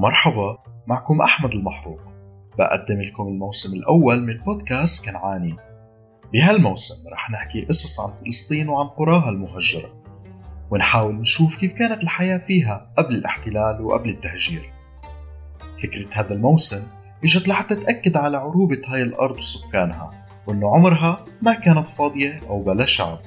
مرحبا معكم أحمد المحروق. بقدم لكم الموسم الأول من بودكاست كنعاني. بهالموسم رح نحكي قصص عن فلسطين وعن قراها المهجرة ونحاول نشوف كيف كانت الحياة فيها قبل الاحتلال وقبل التهجير. فكرة هذا الموسم إجت لحتى تأكد على عروبة هاي الأرض وسكانها وأنه عمرها ما كانت فاضية أو بلا شعب.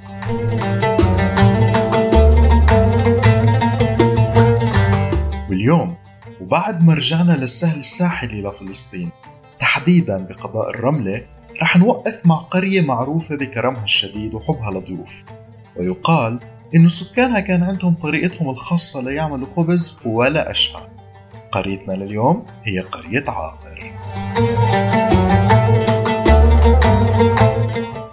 واليوم وبعد ما رجعنا للسهل الساحلي لفلسطين تحديدا بقضاء الرملة رح نوقف مع قرية معروفة بكرمها الشديد وحبها للضيوف ويقال إنه سكانها كان عندهم طريقتهم الخاصة ليعملوا خبز ولا أشهى قريتنا لليوم هي قرية عاقر.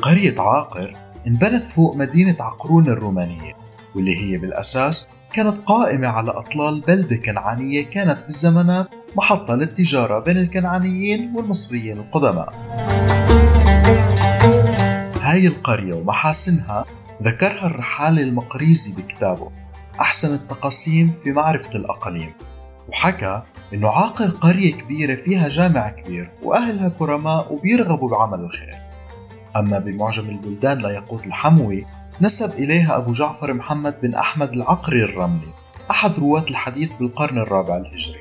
قرية عاقر انبنت فوق مدينة عقرون الرومانية واللي هي بالأساس كانت قائمة على أطلال بلدة كنعانية كانت بالزمانات محطة للتجارة بين الكنعانيين والمصريين القدماء. هاي القرية ومحاسنها ذكرها الرحالة المقريزي بكتابه أحسن التقاسيم في معرفة الأقاليم. وحكى إنه عاقل قرية كبيرة فيها جامع كبير وأهلها كرماء وبيرغبوا بعمل الخير. أما بمعجم البلدان ليقوت الحموي نسب إليها أبو جعفر محمد بن أحمد العقري الرملي أحد رواة الحديث بالقرن الرابع الهجري.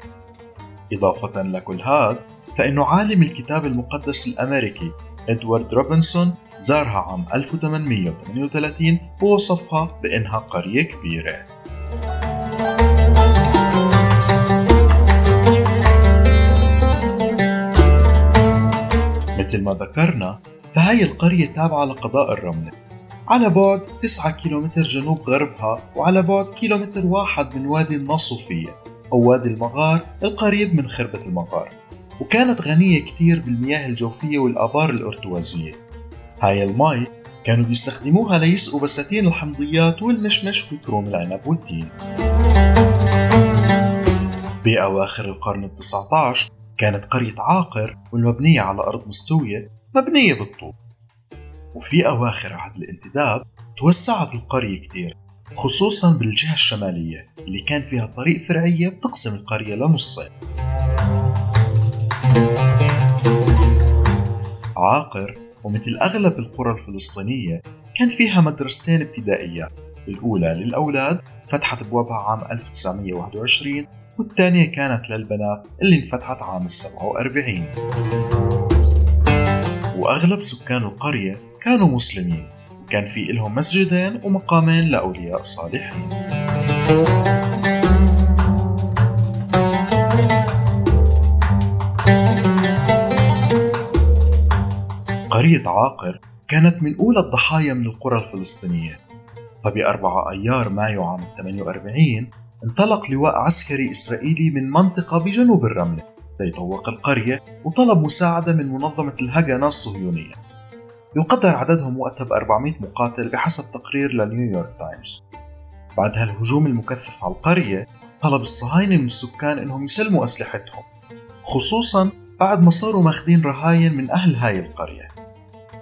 إضافة لكل هذا فإنه عالم الكتاب المقدس الأمريكي إدوارد روبنسون زارها عام 1838 ووصفها بأنها قرية كبيرة. مثل ما ذكرنا فهي القرية تابعة لقضاء الرملة. على بعد 9 كيلومتر جنوب غربها وعلى بعد كيلومتر واحد من وادي النصوفية أو وادي المغار القريب من خربة المغار. وكانت غنية كتير بالمياه الجوفية والآبار الأرتوازية. هاي المي كانوا بيستخدموها ليسقوا بساتين الحمضيات والمشمش وكروم العنب والتين. بأواخر القرن التسعة عشر كانت قرية عاقر والمبنية على أرض مستوية مبنية بالطوب. وفي أواخر عهد الانتداب توسعت القرية كتير خصوصا بالجهة الشمالية اللي كان فيها طريق فرعية بتقسم القرية لنصين عاقر ومثل أغلب القرى الفلسطينية كان فيها مدرستين ابتدائيات الأولى للأولاد فتحت أبوابها عام 1921 والثانية كانت للبنات اللي انفتحت عام 47 وأغلب سكان القرية كانوا مسلمين. وكان في لهم مسجدين ومقامين لأولياء صالحين. قرية عاقر كانت من أولى الضحايا من القرى الفلسطينية. فب 4 أيار مايو عام 48 انطلق لواء عسكري إسرائيلي من منطقة بجنوب الرملة. ليطوق القرية وطلب مساعدة من منظمة الهجنة الصهيونية. يقدر عددهم وقتها ب 400 مقاتل بحسب تقرير لنيويورك تايمز. بعد هالهجوم المكثف على القرية طلب الصهاينة من السكان إنهم يسلموا أسلحتهم خصوصا بعد ما صاروا ماخذين رهاين من أهل هاي القرية.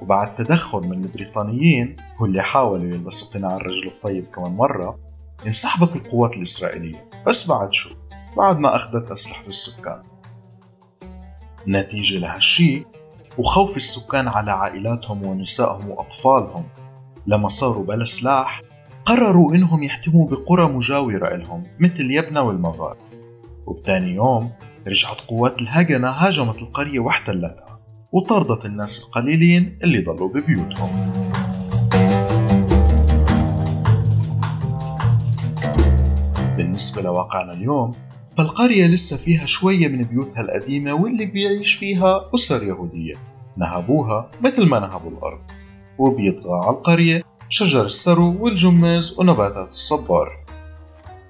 وبعد تدخل من البريطانيين واللي حاولوا يلبسوا قناع الرجل الطيب كمان مرة انسحبت القوات الإسرائيلية. بس بعد شو؟ بعد ما أخذت أسلحة السكان. نتيجة لهالشي وخوف السكان على عائلاتهم ونسائهم وأطفالهم. لما صاروا بلا سلاح قرروا إنهم يحتموا بقرى مجاورة إلهم مثل يبنى والمغار وبتاني يوم رجعت قوات الهجنة هاجمت القرية واحتلتها وطردت الناس القليلين اللي ضلوا ببيوتهم. بالنسبة لواقعنا اليوم فالقرية لسه فيها شوية من بيوتها القديمة واللي بيعيش فيها أسر يهودية نهبوها مثل ما نهبوا الأرض. وبيطغى على القرية شجر السرو والجماز ونباتات الصبار.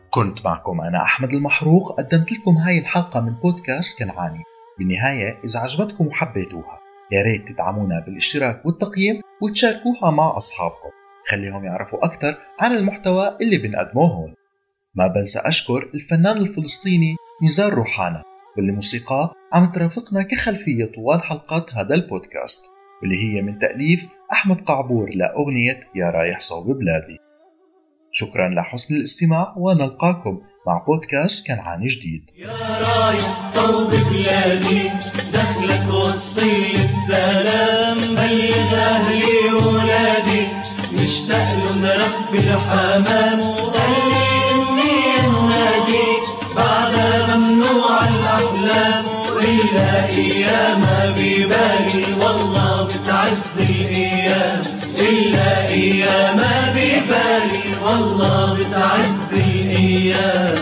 كنت معكم أنا أحمد المحروق قدمت لكم هاي الحلقة من بودكاست كنعاني بالنهاية إذا عجبتكم وحبيتوها يا ريت تدعمونا بالاشتراك والتقييم وتشاركوها مع أصحابكم. خليهم يعرفوا أكثر عن المحتوى اللي بنقدمه هون. ما بنسى أشكر الفنان الفلسطيني نزار روحانا واللي موسيقاه عم ترافقنا كخلفية طوال حلقات هذا البودكاست واللي هي من تأليف أحمد قعبور لأغنية يا رايح صوب بلادي. شكرا لحسن الاستماع ونلقاكم مع بودكاست كنعان جديد. يا رايح صوب بلادي دخلك وصي السلام بلغ أهلي وولادي. مشتاق لهم رب الحمام أيام ببالي والله بتعز الأيام. إلا أيام ببالي والله بتعز الأيام.